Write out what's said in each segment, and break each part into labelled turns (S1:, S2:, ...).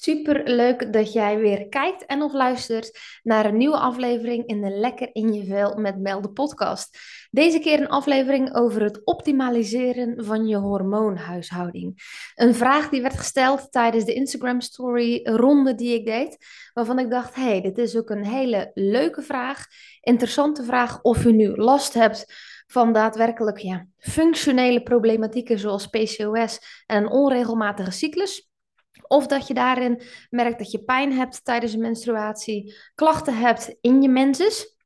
S1: Super leuk dat jij weer kijkt en of luistert naar een nieuwe aflevering in de Lekker in je vel met Mel de podcast. Deze keer een aflevering over het optimaliseren van je hormoonhuishouding. Een vraag die werd gesteld tijdens de Instagram story ronde die ik deed, waarvan ik dacht, hey, dit is ook een hele leuke vraag, interessante vraag of u nu last hebt van daadwerkelijk ja, functionele problematieken zoals PCOS en een onregelmatige cyclus. Of dat je daarin merkt dat je pijn hebt tijdens een menstruatie, klachten hebt in je menses.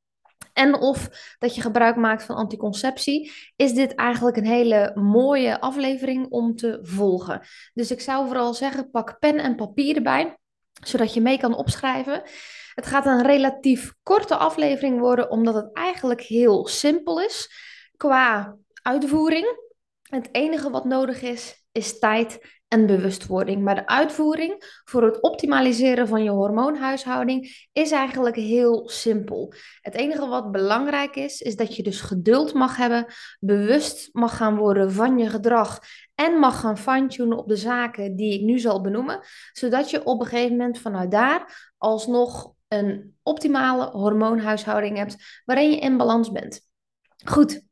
S1: En of dat je gebruik maakt van anticonceptie, is dit eigenlijk een hele mooie aflevering om te volgen. Dus ik zou vooral zeggen, pak pen en papier erbij, zodat je mee kan opschrijven. Het gaat een relatief korte aflevering worden, omdat het eigenlijk heel simpel is qua uitvoering. Het enige wat nodig is, is tijd en bewustwording. Maar de uitvoering voor het optimaliseren van je hormoonhuishouding is eigenlijk heel simpel. Het enige wat belangrijk is, is dat je dus geduld mag hebben, bewust mag gaan worden van je gedrag en mag gaan fine-tunen op de zaken die ik nu zal benoemen, zodat je op een gegeven moment vanuit daar alsnog een optimale hormoonhuishouding hebt waarin je in balans bent. Goed,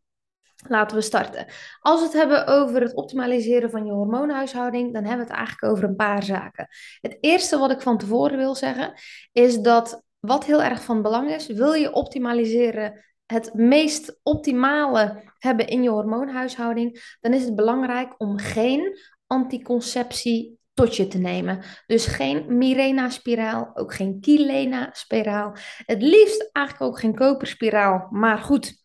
S1: Laten we starten. Als we het hebben over het optimaliseren van je hormoonhuishouding, dan hebben we het eigenlijk over een paar zaken. Het eerste wat ik van tevoren wil zeggen, is dat wat heel erg van belang is, wil je optimaliseren, het meest optimale hebben in je hormoonhuishouding, dan is het belangrijk om geen anticonceptie tot je te nemen. Dus geen Mirena-spiraal, ook geen Kilena-spiraal. Het liefst eigenlijk ook geen koperspiraal, maar goed.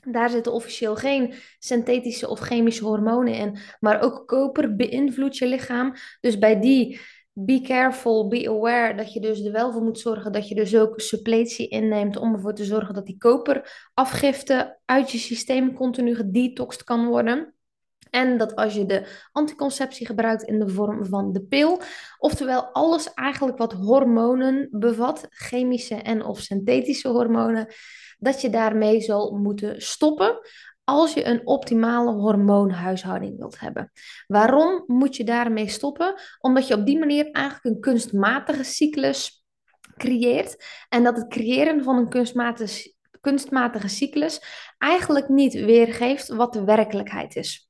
S1: Daar zitten officieel geen synthetische of chemische hormonen in. Maar ook koper beïnvloedt je lichaam. Dus bij die, be careful, be aware, dat je dus er wel voor moet zorgen dat je dus ook suppletie inneemt om ervoor te zorgen dat die koperafgifte uit je systeem continu gedetoxed kan worden. En dat als je de anticonceptie gebruikt in de vorm van de pil, oftewel alles eigenlijk wat hormonen bevat, chemische en of synthetische hormonen, dat je daarmee zal moeten stoppen als je een optimale hormoonhuishouding wilt hebben. Waarom moet je daarmee stoppen? Omdat je op die manier eigenlijk een kunstmatige cyclus creëert en dat het creëren van een kunstmatige, kunstmatige cyclus eigenlijk niet weergeeft wat de werkelijkheid is.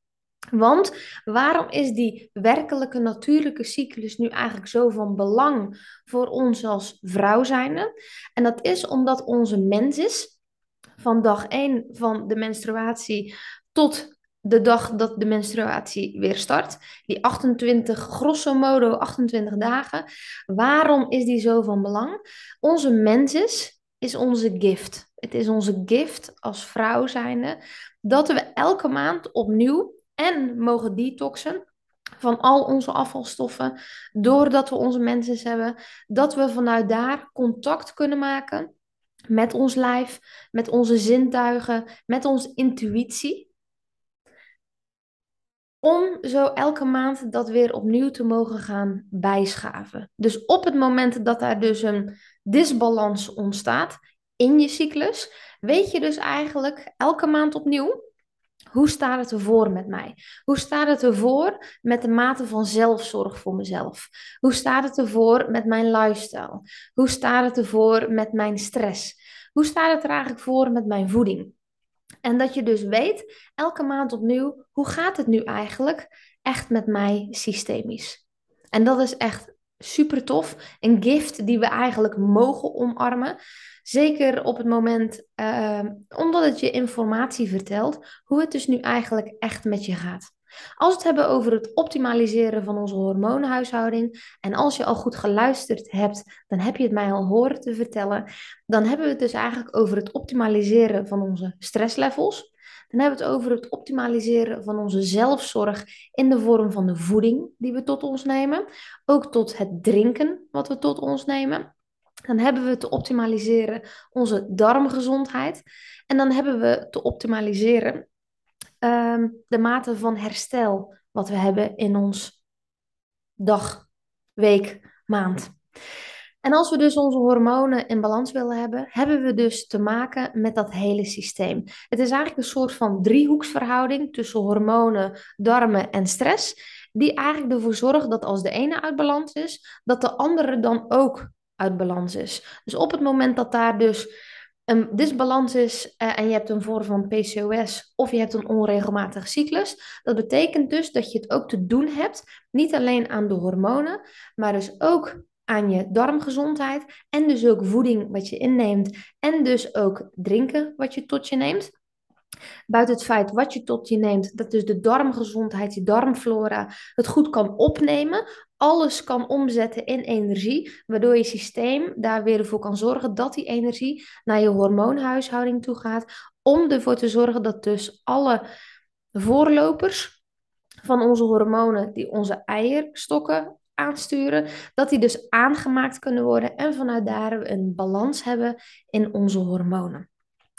S1: Want waarom is die werkelijke natuurlijke cyclus nu eigenlijk zo van belang voor ons als vrouw zijnde? En dat is omdat onze mens is van dag 1 van de menstruatie tot de dag dat de menstruatie weer start. Die 28, grosso modo 28 dagen. Waarom is die zo van belang? Onze mensis is onze gift. Het is onze gift als vrouw zijnde dat we elke maand opnieuw en mogen detoxen van al onze afvalstoffen, doordat we onze mensen hebben, dat we vanuit daar contact kunnen maken met ons lijf, met onze zintuigen, met onze intuïtie. Om zo elke maand dat weer opnieuw te mogen gaan bijschaven. Dus op het moment dat daar dus een disbalans ontstaat in je cyclus, weet je dus eigenlijk elke maand opnieuw hoe staat het ervoor met mij? Hoe staat het ervoor met de mate van zelfzorg voor mezelf? Hoe staat het ervoor met mijn lifestyle? Hoe staat het ervoor met mijn stress? Hoe staat het er eigenlijk voor met mijn voeding? En dat je dus weet, elke maand opnieuw, hoe gaat het nu eigenlijk echt met mij systemisch? En dat is echt super tof. Een gift die we eigenlijk mogen omarmen. Zeker op het moment, uh, omdat het je informatie vertelt, hoe het dus nu eigenlijk echt met je gaat. Als we het hebben over het optimaliseren van onze hormoonhuishouding, en als je al goed geluisterd hebt, dan heb je het mij al horen te vertellen, dan hebben we het dus eigenlijk over het optimaliseren van onze stresslevels. Dan hebben we het over het optimaliseren van onze zelfzorg in de vorm van de voeding die we tot ons nemen, ook tot het drinken wat we tot ons nemen. Dan hebben we te optimaliseren onze darmgezondheid. En dan hebben we te optimaliseren Ehm, de mate van herstel wat we hebben in ons dag, week, maand. En als we dus onze hormonen in balans willen hebben, hebben we dus te maken met dat hele systeem. Het is eigenlijk een soort van driehoeksverhouding tussen hormonen, darmen en stress. die eigenlijk ervoor zorgen dat als de ene uit balans is, dat de andere dan ook uit balans is. Dus op het moment dat daar dus een disbalans is uh, en je hebt een vorm van PCOS of je hebt een onregelmatige cyclus, dat betekent dus dat je het ook te doen hebt, niet alleen aan de hormonen, maar dus ook aan je darmgezondheid en dus ook voeding wat je inneemt en dus ook drinken wat je tot je neemt. Buiten het feit wat je tot je neemt, dat dus de darmgezondheid, je darmflora het goed kan opnemen, alles kan omzetten in energie, waardoor je systeem daar weer voor kan zorgen dat die energie naar je hormoonhuishouding toe gaat, om ervoor te zorgen dat dus alle voorlopers van onze hormonen, die onze eierstokken aansturen, dat die dus aangemaakt kunnen worden en vanuit daar een balans hebben in onze hormonen.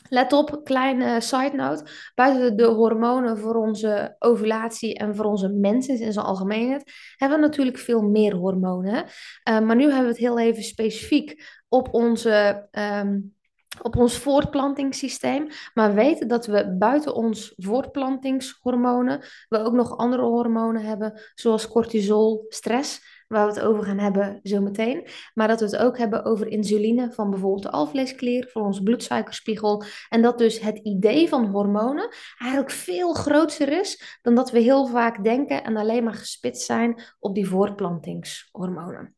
S1: Let op, kleine side note. Buiten de hormonen voor onze ovulatie en voor onze mensen in zijn algemeenheid, hebben we natuurlijk veel meer hormonen. Uh, maar nu hebben we het heel even specifiek op onze. Um, op ons voortplantingssysteem. Maar weten dat we buiten ons voortplantingshormonen, we ook nog andere hormonen hebben, zoals cortisol, stress waar we het over gaan hebben zometeen. Maar dat we het ook hebben over insuline van bijvoorbeeld de alvleesklier, voor onze bloedsuikerspiegel. En dat dus het idee van hormonen eigenlijk veel groter is dan dat we heel vaak denken en alleen maar gespitst zijn op die voortplantingshormonen.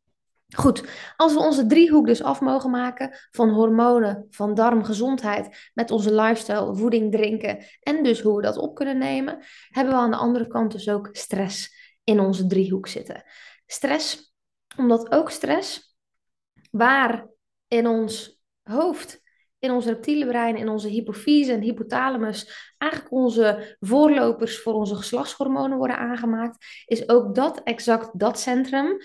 S1: Goed, als we onze driehoek dus af mogen maken van hormonen, van darmgezondheid, met onze lifestyle, voeding, drinken en dus hoe we dat op kunnen nemen, hebben we aan de andere kant dus ook stress in onze driehoek zitten. Stress, omdat ook stress, waar in ons hoofd, in ons reptiele brein, in onze hypofyse en hypothalamus, eigenlijk onze voorlopers voor onze geslachtshormonen worden aangemaakt, is ook dat exact dat centrum,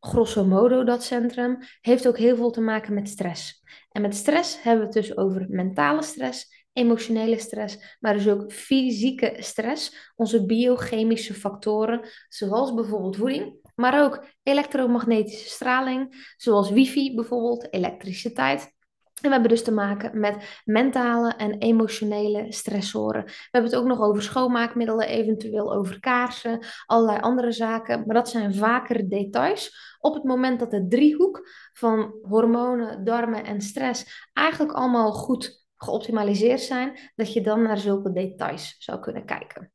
S1: grosso modo dat centrum, heeft ook heel veel te maken met stress. En met stress hebben we het dus over mentale stress, emotionele stress, maar dus ook fysieke stress, onze biochemische factoren, zoals bijvoorbeeld voeding, maar ook elektromagnetische straling, zoals wifi bijvoorbeeld, elektriciteit. En we hebben dus te maken met mentale en emotionele stressoren. We hebben het ook nog over schoonmaakmiddelen, eventueel over kaarsen, allerlei andere zaken. Maar dat zijn vaker details. Op het moment dat de driehoek van hormonen, darmen en stress eigenlijk allemaal goed geoptimaliseerd zijn, dat je dan naar zulke details zou kunnen kijken.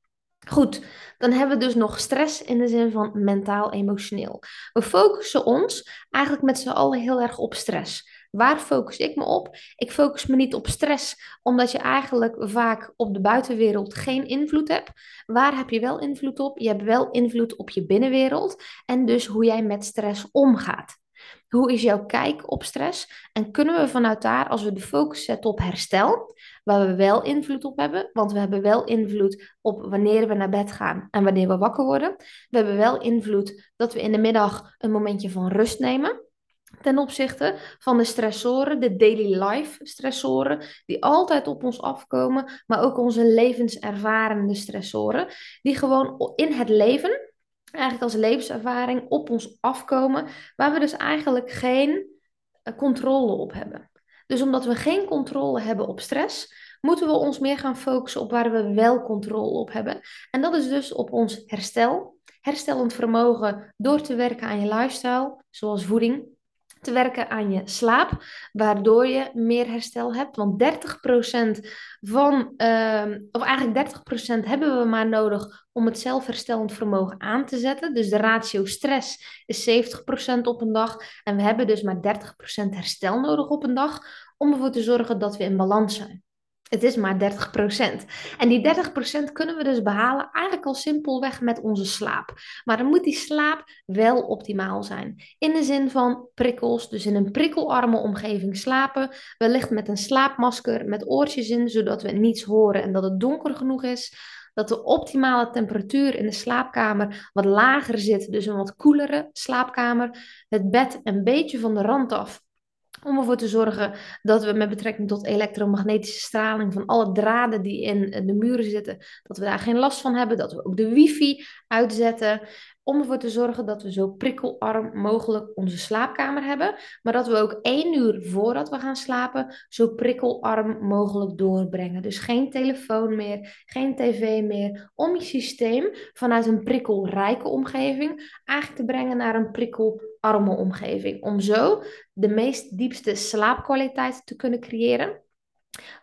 S1: Goed, dan hebben we dus nog stress in de zin van mentaal-emotioneel. We focussen ons eigenlijk met z'n allen heel erg op stress. Waar focus ik me op? Ik focus me niet op stress, omdat je eigenlijk vaak op de buitenwereld geen invloed hebt. Waar heb je wel invloed op? Je hebt wel invloed op je binnenwereld en dus hoe jij met stress omgaat. Hoe is jouw kijk op stress? En kunnen we vanuit daar, als we de focus zetten op herstel, waar we wel invloed op hebben, want we hebben wel invloed op wanneer we naar bed gaan en wanneer we wakker worden. We hebben wel invloed dat we in de middag een momentje van rust nemen. Ten opzichte van de stressoren, de daily life stressoren, die altijd op ons afkomen, maar ook onze levenservarende stressoren, die gewoon in het leven eigenlijk als levenservaring op ons afkomen, waar we dus eigenlijk geen eh, controle op hebben. Dus omdat we geen controle hebben op stress, moeten we ons meer gaan focussen op waar we wel controle op hebben. En dat is dus op ons herstel, herstellend vermogen door te werken aan je lifestyle, zoals voeding, te werken aan je slaap, waardoor je meer herstel hebt. Want 30% van, uh, of eigenlijk 30% hebben we maar nodig om het zelfherstellend vermogen aan te zetten. Dus de ratio stress is 70% op een dag. En we hebben dus maar 30% herstel nodig op een dag om ervoor te zorgen dat we in balans zijn. Het is maar 30%. En die 30% kunnen we dus behalen eigenlijk al simpelweg met onze slaap. Maar dan moet die slaap wel optimaal zijn. In de zin van prikkels, dus in een prikkelarme omgeving slapen. Wellicht met een slaapmasker met oortjes in, zodat we niets horen en dat het donker genoeg is. Dat de optimale temperatuur in de slaapkamer wat lager zit, dus een wat koelere slaapkamer. Het bed een beetje van de rand af om ervoor te zorgen dat we met betrekking tot elektromagnetische straling van alle draden die in de muren zitten, dat we daar geen last van hebben. Dat we ook de wifi uitzetten. Om ervoor te zorgen dat we zo prikkelarm mogelijk onze slaapkamer hebben, maar dat we ook één uur voordat we gaan slapen zo prikkelarm mogelijk doorbrengen. Dus geen telefoon meer, geen tv meer, om je systeem vanuit een prikkelrijke omgeving eigenlijk te brengen naar een prikkelarme omgeving. Om zo de meest diepste slaapkwaliteit te kunnen creëren.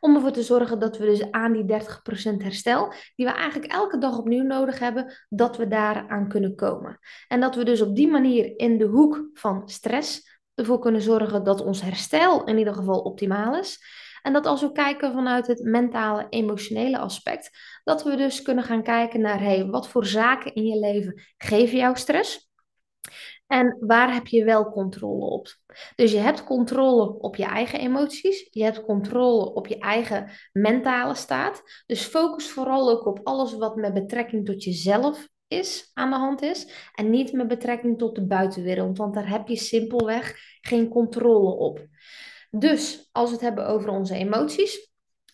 S1: Om ervoor te zorgen dat we dus aan die 30% herstel, die we eigenlijk elke dag opnieuw nodig hebben, dat we daar aan kunnen komen. En dat we dus op die manier in de hoek van stress ervoor kunnen zorgen dat ons herstel in ieder geval optimaal is. En dat als we kijken vanuit het mentale, emotionele aspect, dat we dus kunnen gaan kijken naar, hey, wat voor zaken in je leven geven jou stress? En waar heb je wel controle op? Dus je hebt controle op je eigen emoties. Je hebt controle op je eigen mentale staat. Dus focus vooral ook op alles wat met betrekking tot jezelf is, aan de hand is. En niet met betrekking tot de buitenwereld. Want daar heb je simpelweg geen controle op. Dus als we het hebben over onze emoties.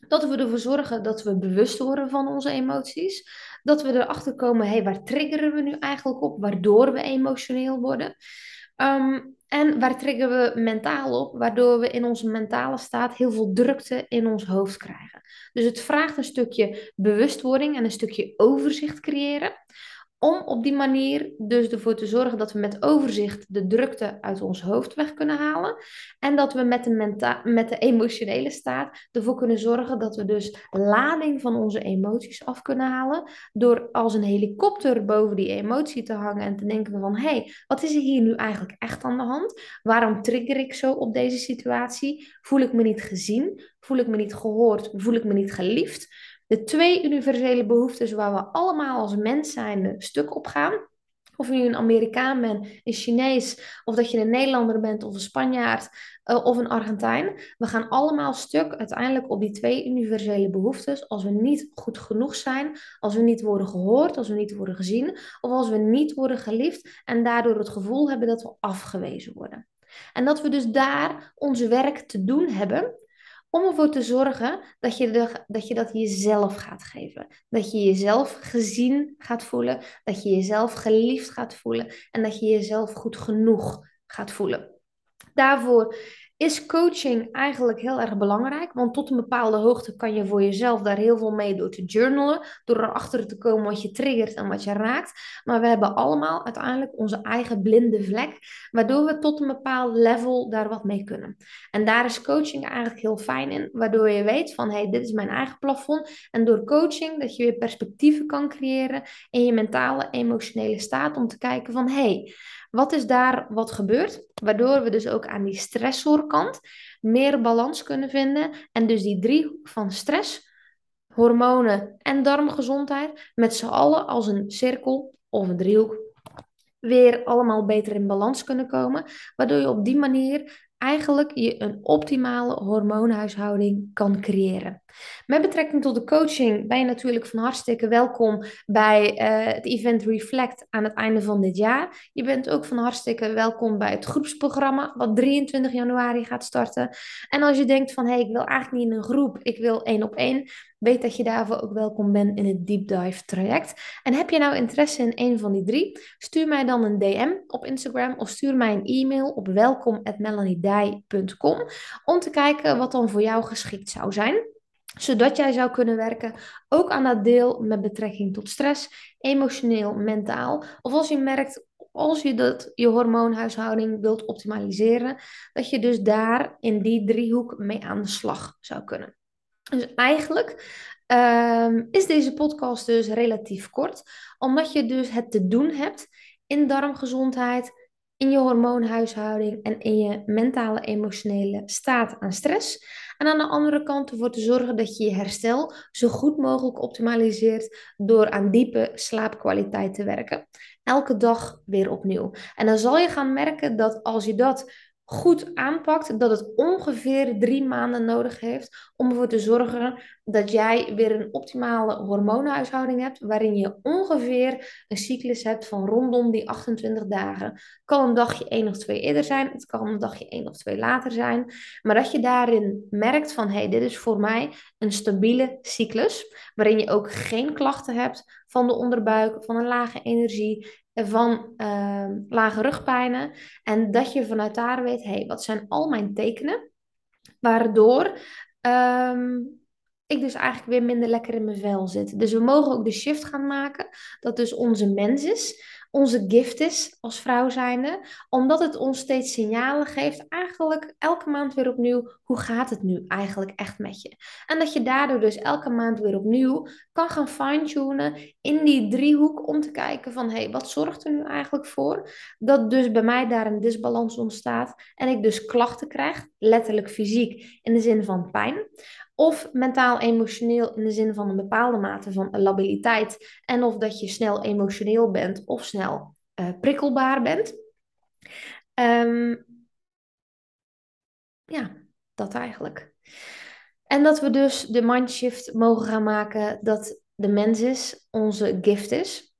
S1: Dat we ervoor zorgen dat we bewust worden van onze emoties dat we erachter komen, hey, waar triggeren we nu eigenlijk op, waardoor we emotioneel worden? Ehm, en waar triggeren we mentaal op, waardoor we in onze mentale staat heel veel drukte in ons hoofd krijgen. Dus het vraagt een stukje bewustwording en een stukje overzicht creëren. Om op die manier dus ervoor te zorgen dat we met overzicht de drukte uit ons hoofd weg kunnen halen. En dat we met de, met de emotionele staat ervoor kunnen zorgen dat we dus lading van onze emoties af kunnen halen. Door als een helikopter boven die emotie te hangen en te denken van hé, hey, wat is er hier nu eigenlijk echt aan de hand? Waarom trigger ik zo op deze situatie? Voel ik me niet gezien? Voel ik me niet gehoord? Voel ik me niet geliefd? De twee universele behoeftes waar we allemaal als mens zijn stuk op gaan. Of je nu een Amerikaan bent, een Chinees, of dat je een Nederlander bent of een Spanjaard uh, of een Argentijn. We gaan allemaal stuk uiteindelijk op die twee universele behoeftes als we niet goed genoeg zijn, als we niet worden gehoord, als we niet worden gezien of als we niet worden geliefd en daardoor het gevoel hebben dat we afgewezen worden. En dat we dus daar ons werk te doen hebben om ervoor te zorgen dat je, de, dat je dat jezelf gaat geven. Dat je jezelf gezien gaat voelen, dat je jezelf geliefd gaat voelen en dat je jezelf goed genoeg gaat voelen. Daarvoor is coaching eigenlijk heel erg belangrijk. Want tot een bepaalde hoogte kan je voor jezelf daar heel veel mee door te journalen. Door erachter te komen wat je triggert en wat je raakt. Maar we hebben allemaal uiteindelijk onze eigen blinde vlek. Waardoor we tot een bepaald level daar wat mee kunnen. En daar is coaching eigenlijk heel fijn in. Waardoor je weet van hé, hey, dit is mijn eigen plafond. En door coaching dat je weer perspectieven kan creëren in je mentale, emotionele staat. Om te kijken van hé, hey, wat is daar wat gebeurt? Waardoor we dus ook aan die stressorkant meer balans kunnen vinden. En dus die driehoek van stress, hormonen en darmgezondheid met z'n allen als een cirkel of een driehoek weer allemaal beter in balans kunnen komen. Waardoor je op die manier eigenlijk je een optimale hormoonhuishouding kan creëren. Met betrekking tot de coaching ben je natuurlijk van hartstikke welkom bij uh, het event Reflect aan het einde van dit jaar. Je bent ook van hartstikke welkom bij het groepsprogramma wat 23 januari gaat starten. En als je denkt van hé, hey, ik wil eigenlijk niet in een groep, ik wil één op één, weet dat je daarvoor ook welkom bent in het Deep Dive traject. En heb je nou interesse in een van die drie? Stuur mij dan een DM op Instagram of stuur mij een e-mail op welkom@melaniedij.com om te kijken wat dan voor jou geschikt zou zijn zodat jij zou kunnen werken ook aan dat deel met betrekking tot stress, emotioneel, mentaal. Of als je merkt, als je dat, je hormoonhuishouding wilt optimaliseren, dat je dus daar in die driehoek mee aan de slag zou kunnen. Dus eigenlijk ehm, is deze podcast dus relatief kort, omdat je dus het te doen hebt in darmgezondheid, in je hormoonhuishouding en in je mentale emotionele staat aan stress. En aan de andere kant ervoor te zorgen dat je je herstel zo goed mogelijk optimaliseert door aan diepe slaapkwaliteit te werken. Elke dag weer opnieuw. En dan zal je gaan merken dat als je dat goed aanpakt, dat het ongeveer drie maanden nodig heeft om ervoor te zorgen dat jij weer een optimale hormoonhuishouding hebt, waarin je ongeveer een cyclus hebt van rondom die 28 dagen. Kan een dagje één of twee eerder zijn, het kan een dagje één of twee later zijn, maar dat je daarin merkt van hé, hey, dit is voor mij een stabiele cyclus, waarin je ook geen klachten hebt van de onderbuik, van een lage energie, van ehm, lage rugpijnen. En dat je vanuit daar weet, hé, hey, wat zijn al mijn tekenen? Waardoor ehm, ik dus eigenlijk weer minder lekker in mijn vel zit. Dus we mogen ook de shift gaan maken dat dus onze mens is onze gift is als vrouw zijnde, omdat het ons steeds signalen geeft, eigenlijk elke maand weer opnieuw, hoe gaat het nu eigenlijk echt met je? En dat je daardoor dus elke maand weer opnieuw kan gaan fine-tunen in die driehoek om te kijken van, hé, hey, wat zorgt er nu eigenlijk voor dat dus bij mij daar een disbalans ontstaat en ik dus klachten krijg, letterlijk fysiek, in de zin van pijn. Of mentaal-emotioneel in de zin van een bepaalde mate van labiliteit. En of dat je snel emotioneel bent of snel uh, prikkelbaar bent. Um, ja, dat eigenlijk. En dat we dus de mindshift mogen gaan maken dat de mens is, onze gift is.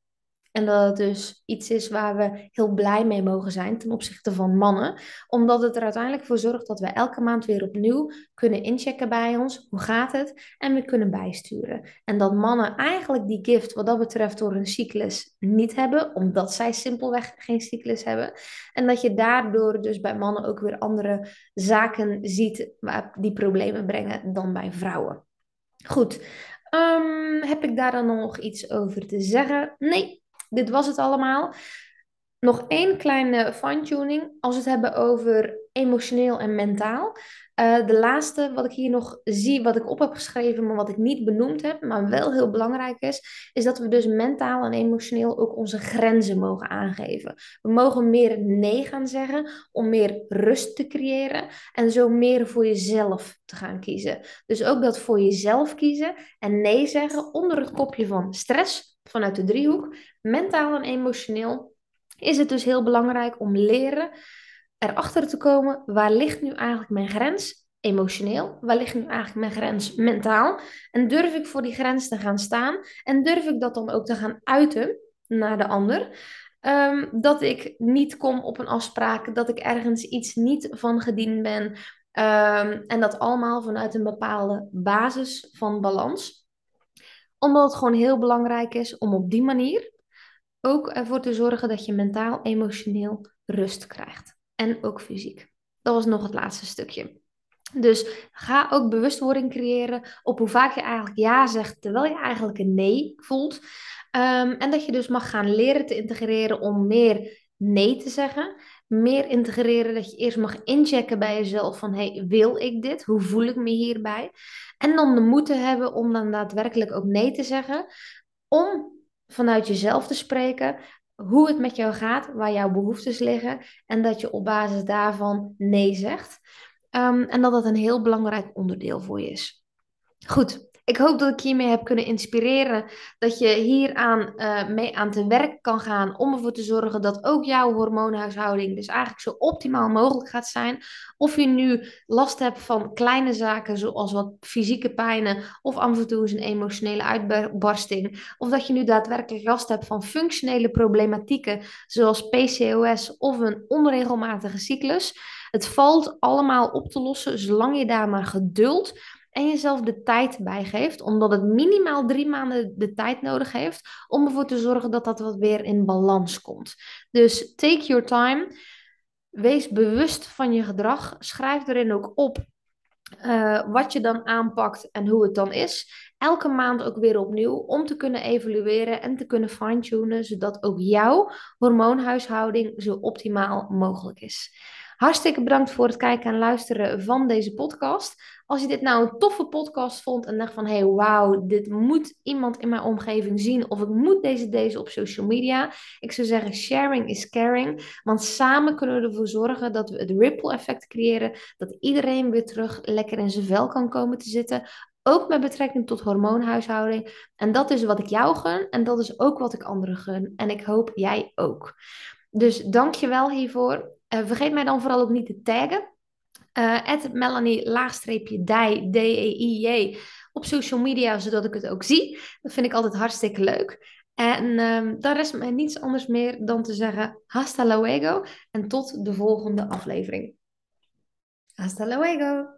S1: En dat het dus iets is waar we heel blij mee mogen zijn ten opzichte van mannen. Omdat het er uiteindelijk voor zorgt dat we elke maand weer opnieuw kunnen inchecken bij ons. Hoe gaat het? En we kunnen bijsturen. En dat mannen eigenlijk die gift wat dat betreft door een cyclus niet hebben. Omdat zij simpelweg geen cyclus hebben. En dat je daardoor dus bij mannen ook weer andere zaken ziet die problemen brengen dan bij vrouwen. Goed. Um, heb ik daar dan nog iets over te zeggen? Nee, dit was het allemaal. Nog één kleine fine-tuning als we het hebben over emotioneel en mentaal. Uh, de laatste wat ik hier nog zie, wat ik op heb geschreven, maar wat ik niet benoemd heb, maar wel heel belangrijk is, is dat we dus mentaal en emotioneel ook onze grenzen mogen aangeven. We mogen meer nee gaan zeggen om meer rust te creëren en zo meer voor jezelf te gaan kiezen. Dus ook dat voor jezelf kiezen en nee zeggen onder het kopje van stress vanuit de driehoek, mentaal en emotioneel, is het dus heel belangrijk om leren erachter te komen waar ligt nu eigenlijk mijn grens emotioneel, waar ligt nu eigenlijk mijn grens mentaal? En durf ik voor die grens te gaan staan? En durf ik dat dan ook te gaan uiten naar de ander. Ehm, dat ik niet kom op een afspraak, dat ik ergens iets niet van gediend ben. Ehm, en dat allemaal vanuit een bepaalde basis van balans omdat het gewoon heel belangrijk is om op die manier ook ervoor te zorgen dat je mentaal, emotioneel rust krijgt. En ook fysiek. Dat was nog het laatste stukje. Dus ga ook bewustwording creëren op hoe vaak je eigenlijk ja zegt, terwijl je eigenlijk een nee voelt. Ehm, en dat je dus mag gaan leren te integreren om meer nee te zeggen. Meer integreren dat je eerst mag inchecken bij jezelf van hey, wil ik dit? Hoe voel ik me hierbij? En dan de moed te hebben om dan daadwerkelijk ook nee te zeggen. Om vanuit jezelf te spreken hoe het met jou gaat, waar jouw behoeftes liggen. En dat je op basis daarvan nee zegt. Ehm, en dat dat een heel belangrijk onderdeel voor je is. Goed, ik hoop dat ik hiermee heb kunnen inspireren. Dat je hieraan uh, mee aan te werk kan gaan. Om ervoor te zorgen dat ook jouw hormoonhuishouding dus eigenlijk zo optimaal mogelijk gaat zijn. Of je nu last hebt van kleine zaken zoals wat fysieke pijnen. Of af en toe eens een emotionele uitbarsting. Of dat je nu daadwerkelijk last hebt van functionele problematieken. Zoals PCOS of een onregelmatige cyclus. Het valt allemaal op te lossen zolang je daar maar geduld en jezelf de tijd bijgeeft, omdat het minimaal drie maanden de tijd nodig heeft om ervoor te zorgen dat dat wat weer in balans komt. Dus take your time. Wees bewust van je gedrag. Schrijf erin ook op uh, wat je dan aanpakt en hoe het dan is. Elke maand ook weer opnieuw om te kunnen evalueren en te kunnen fine-tunen, zodat ook jouw hormoonhuishouding zo optimaal mogelijk is. Hartstikke bedankt voor het kijken en luisteren van deze podcast. Als je dit nou een toffe podcast vond en dacht van... hey, wauw, dit moet iemand in mijn omgeving zien... of ik moet deze deze op social media. Ik zou zeggen, sharing is caring. Want samen kunnen we ervoor zorgen dat we het ripple effect creëren... dat iedereen weer terug lekker in zijn vel kan komen te zitten... Ook met betrekking tot hormoonhuishouding. En dat is wat ik jou gun. En dat is ook wat ik anderen gun. En ik hoop jij ook. Dus dank je wel hiervoor. Uh, vergeet mij dan vooral ook niet te taggen. Uh, Melanie laagstreepje D-E-I-J op social media, zodat ik het ook zie. Dat vind ik altijd hartstikke leuk. En um, dan rest mij niets anders meer dan te zeggen hasta luego en tot de volgende aflevering. Hasta luego!